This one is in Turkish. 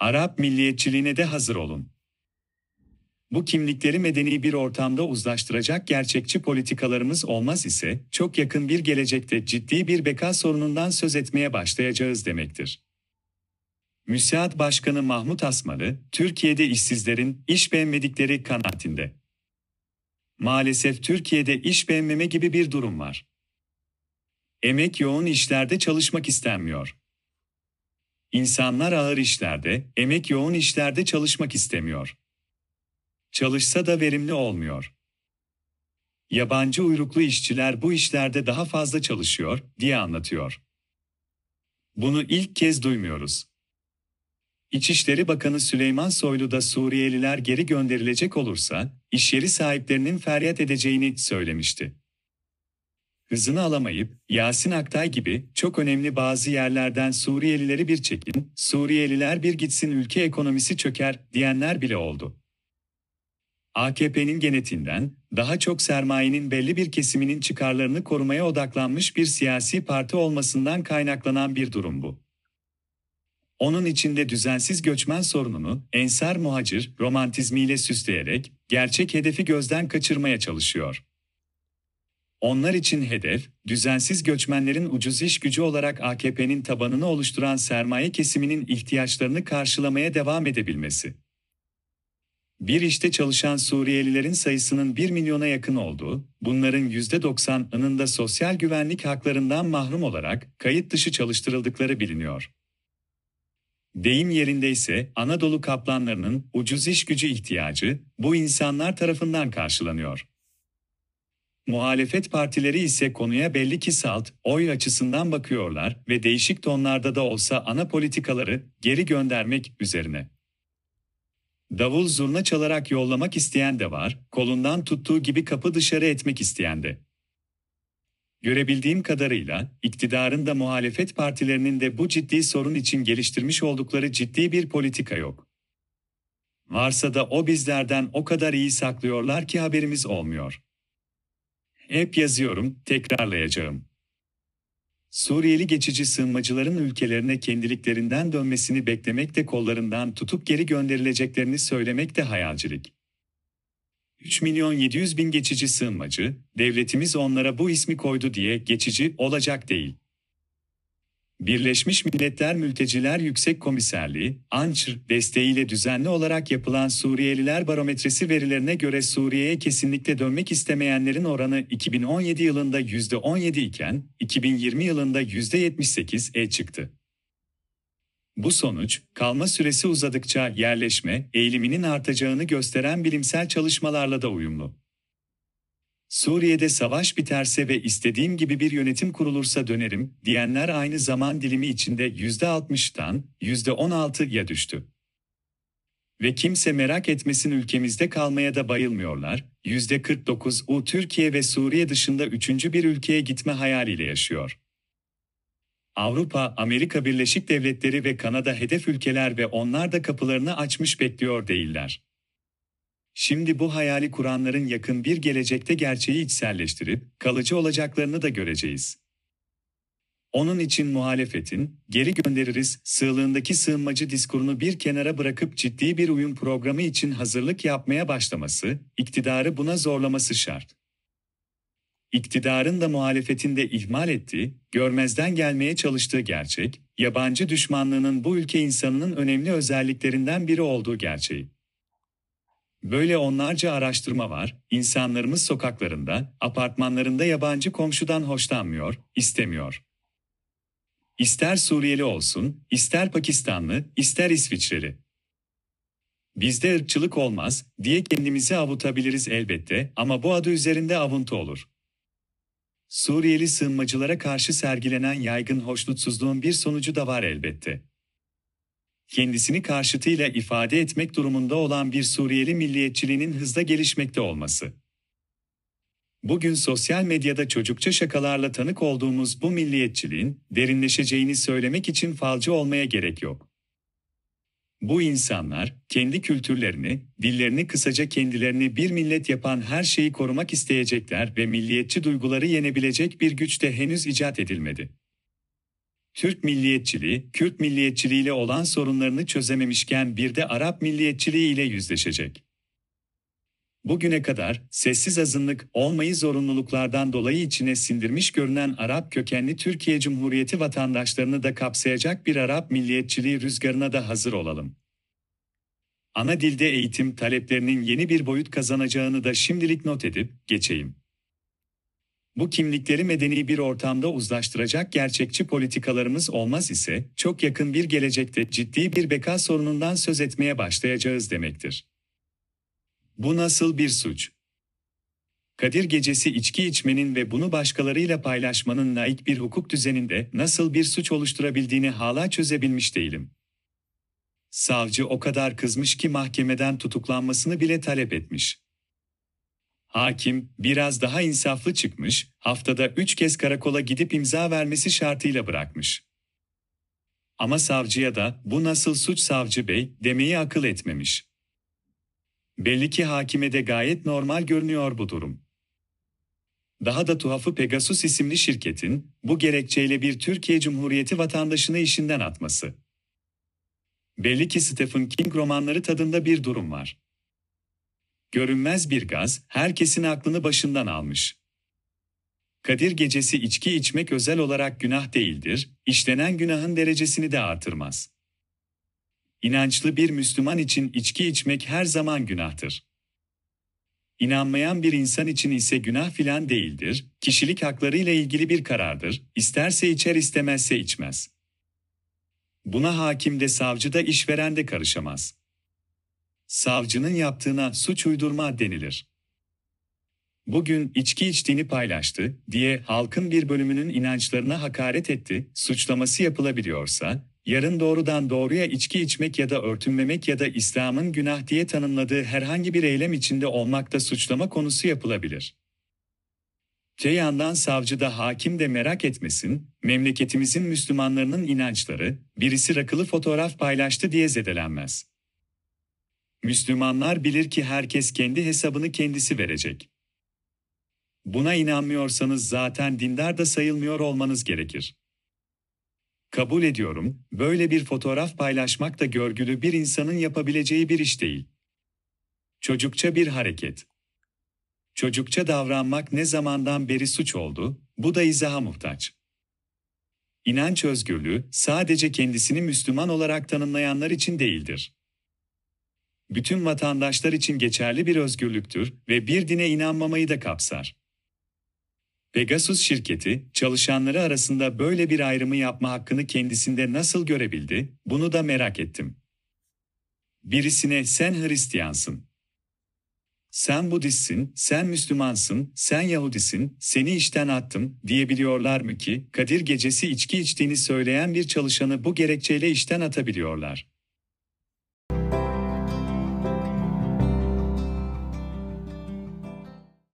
Arap milliyetçiliğine de hazır olun. Bu kimlikleri medeni bir ortamda uzlaştıracak gerçekçi politikalarımız olmaz ise, çok yakın bir gelecekte ciddi bir beka sorunundan söz etmeye başlayacağız demektir. Müsiat Başkanı Mahmut Asmalı, Türkiye'de işsizlerin iş beğenmedikleri kanaatinde. Maalesef Türkiye'de iş beğenmeme gibi bir durum var. Emek yoğun işlerde çalışmak istenmiyor. İnsanlar ağır işlerde, emek yoğun işlerde çalışmak istemiyor. Çalışsa da verimli olmuyor. Yabancı uyruklu işçiler bu işlerde daha fazla çalışıyor diye anlatıyor. Bunu ilk kez duymuyoruz. İçişleri Bakanı Süleyman Soylu da Suriyeliler geri gönderilecek olursa, iş yeri sahiplerinin feryat edeceğini söylemişti. Hızını alamayıp, Yasin Aktay gibi çok önemli bazı yerlerden Suriyelileri bir çekin, Suriyeliler bir gitsin ülke ekonomisi çöker diyenler bile oldu. AKP'nin genetinden, daha çok sermayenin belli bir kesiminin çıkarlarını korumaya odaklanmış bir siyasi parti olmasından kaynaklanan bir durum bu. Onun içinde düzensiz göçmen sorununu ensar muhacir romantizmiyle süsleyerek gerçek hedefi gözden kaçırmaya çalışıyor. Onlar için hedef, düzensiz göçmenlerin ucuz iş gücü olarak AKP'nin tabanını oluşturan sermaye kesiminin ihtiyaçlarını karşılamaya devam edebilmesi. Bir işte çalışan Suriyelilerin sayısının 1 milyona yakın olduğu, bunların %90'ının da sosyal güvenlik haklarından mahrum olarak kayıt dışı çalıştırıldıkları biliniyor. Deyim yerindeyse Anadolu kaplanlarının ucuz iş gücü ihtiyacı bu insanlar tarafından karşılanıyor. Muhalefet partileri ise konuya belli ki salt, oy açısından bakıyorlar ve değişik tonlarda da olsa ana politikaları geri göndermek üzerine. Davul zurna çalarak yollamak isteyen de var, kolundan tuttuğu gibi kapı dışarı etmek isteyen de. Görebildiğim kadarıyla, iktidarın da muhalefet partilerinin de bu ciddi sorun için geliştirmiş oldukları ciddi bir politika yok. Varsa da o bizlerden o kadar iyi saklıyorlar ki haberimiz olmuyor. Hep yazıyorum, tekrarlayacağım. Suriyeli geçici sığınmacıların ülkelerine kendiliklerinden dönmesini beklemek de kollarından tutup geri gönderileceklerini söylemek de hayalcilik. 3 milyon 700 bin geçici sığınmacı, devletimiz onlara bu ismi koydu diye geçici olacak değil. Birleşmiş Milletler Mülteciler Yüksek Komiserliği, ANÇR desteğiyle düzenli olarak yapılan Suriyeliler barometresi verilerine göre Suriye'ye kesinlikle dönmek istemeyenlerin oranı 2017 yılında %17 iken, 2020 yılında %78'e çıktı. Bu sonuç, kalma süresi uzadıkça yerleşme eğiliminin artacağını gösteren bilimsel çalışmalarla da uyumlu. Suriye'de savaş biterse ve istediğim gibi bir yönetim kurulursa dönerim diyenler aynı zaman dilimi içinde %60'tan %16'ya düştü. Ve kimse merak etmesin ülkemizde kalmaya da bayılmıyorlar, %49'u Türkiye ve Suriye dışında üçüncü bir ülkeye gitme hayaliyle yaşıyor. Avrupa, Amerika Birleşik Devletleri ve Kanada hedef ülkeler ve onlar da kapılarını açmış bekliyor değiller. Şimdi bu hayali kuranların yakın bir gelecekte gerçeği içselleştirip kalıcı olacaklarını da göreceğiz. Onun için muhalefetin, geri göndeririz, sığlığındaki sığınmacı diskurunu bir kenara bırakıp ciddi bir uyum programı için hazırlık yapmaya başlaması, iktidarı buna zorlaması şart. İktidarın da muhalefetin de ihmal ettiği, görmezden gelmeye çalıştığı gerçek, yabancı düşmanlığının bu ülke insanının önemli özelliklerinden biri olduğu gerçeği. Böyle onlarca araştırma var, insanlarımız sokaklarında, apartmanlarında yabancı komşudan hoşlanmıyor, istemiyor. İster Suriyeli olsun, ister Pakistanlı, ister İsviçreli. Bizde ırkçılık olmaz diye kendimizi avutabiliriz elbette ama bu adı üzerinde avuntu olur. Suriyeli sığınmacılara karşı sergilenen yaygın hoşnutsuzluğun bir sonucu da var elbette. Kendisini karşıtıyla ifade etmek durumunda olan bir Suriyeli milliyetçiliğinin hızla gelişmekte olması. Bugün sosyal medyada çocukça şakalarla tanık olduğumuz bu milliyetçiliğin derinleşeceğini söylemek için falcı olmaya gerek yok. Bu insanlar kendi kültürlerini, dillerini kısaca kendilerini bir millet yapan her şeyi korumak isteyecekler ve milliyetçi duyguları yenebilecek bir güç de henüz icat edilmedi. Türk milliyetçiliği, Kürt milliyetçiliğiyle olan sorunlarını çözememişken bir de Arap milliyetçiliği ile yüzleşecek. Bugüne kadar sessiz azınlık olmayı zorunluluklardan dolayı içine sindirmiş görünen Arap kökenli Türkiye Cumhuriyeti vatandaşlarını da kapsayacak bir Arap milliyetçiliği rüzgarına da hazır olalım. Ana dilde eğitim taleplerinin yeni bir boyut kazanacağını da şimdilik not edip geçeyim. Bu kimlikleri medeni bir ortamda uzlaştıracak gerçekçi politikalarımız olmaz ise çok yakın bir gelecekte ciddi bir beka sorunundan söz etmeye başlayacağız demektir. Bu nasıl bir suç? Kadir Gecesi içki içmenin ve bunu başkalarıyla paylaşmanın laik bir hukuk düzeninde nasıl bir suç oluşturabildiğini hala çözebilmiş değilim. Savcı o kadar kızmış ki mahkemeden tutuklanmasını bile talep etmiş. Hakim biraz daha insaflı çıkmış, haftada üç kez karakola gidip imza vermesi şartıyla bırakmış. Ama savcıya da bu nasıl suç savcı bey demeyi akıl etmemiş. Belli ki hakime de gayet normal görünüyor bu durum. Daha da tuhafı Pegasus isimli şirketin bu gerekçeyle bir Türkiye Cumhuriyeti vatandaşını işinden atması. Belli ki Stephen King romanları tadında bir durum var. Görünmez bir gaz herkesin aklını başından almış. Kadir gecesi içki içmek özel olarak günah değildir, işlenen günahın derecesini de artırmaz. İnançlı bir Müslüman için içki içmek her zaman günahtır. İnanmayan bir insan için ise günah filan değildir, kişilik haklarıyla ilgili bir karardır, isterse içer istemezse içmez. Buna hakim de savcı da işveren de karışamaz. Savcının yaptığına suç uydurma denilir. Bugün içki içtiğini paylaştı diye halkın bir bölümünün inançlarına hakaret etti, suçlaması yapılabiliyorsa, yarın doğrudan doğruya içki içmek ya da örtünmemek ya da İslam'ın günah diye tanımladığı herhangi bir eylem içinde olmak da suçlama konusu yapılabilir. Te yandan savcı da hakim de merak etmesin, memleketimizin Müslümanlarının inançları, birisi rakılı fotoğraf paylaştı diye zedelenmez. Müslümanlar bilir ki herkes kendi hesabını kendisi verecek. Buna inanmıyorsanız zaten dindar da sayılmıyor olmanız gerekir. Kabul ediyorum, böyle bir fotoğraf paylaşmak da görgülü bir insanın yapabileceği bir iş değil. Çocukça bir hareket. Çocukça davranmak ne zamandan beri suç oldu, bu da izaha muhtaç. İnanç özgürlüğü sadece kendisini Müslüman olarak tanımlayanlar için değildir. Bütün vatandaşlar için geçerli bir özgürlüktür ve bir dine inanmamayı da kapsar. Pegasus şirketi, çalışanları arasında böyle bir ayrımı yapma hakkını kendisinde nasıl görebildi, bunu da merak ettim. Birisine sen Hristiyansın. Sen Budistsin, sen Müslümansın, sen Yahudisin, seni işten attım diyebiliyorlar mı ki, Kadir gecesi içki içtiğini söyleyen bir çalışanı bu gerekçeyle işten atabiliyorlar.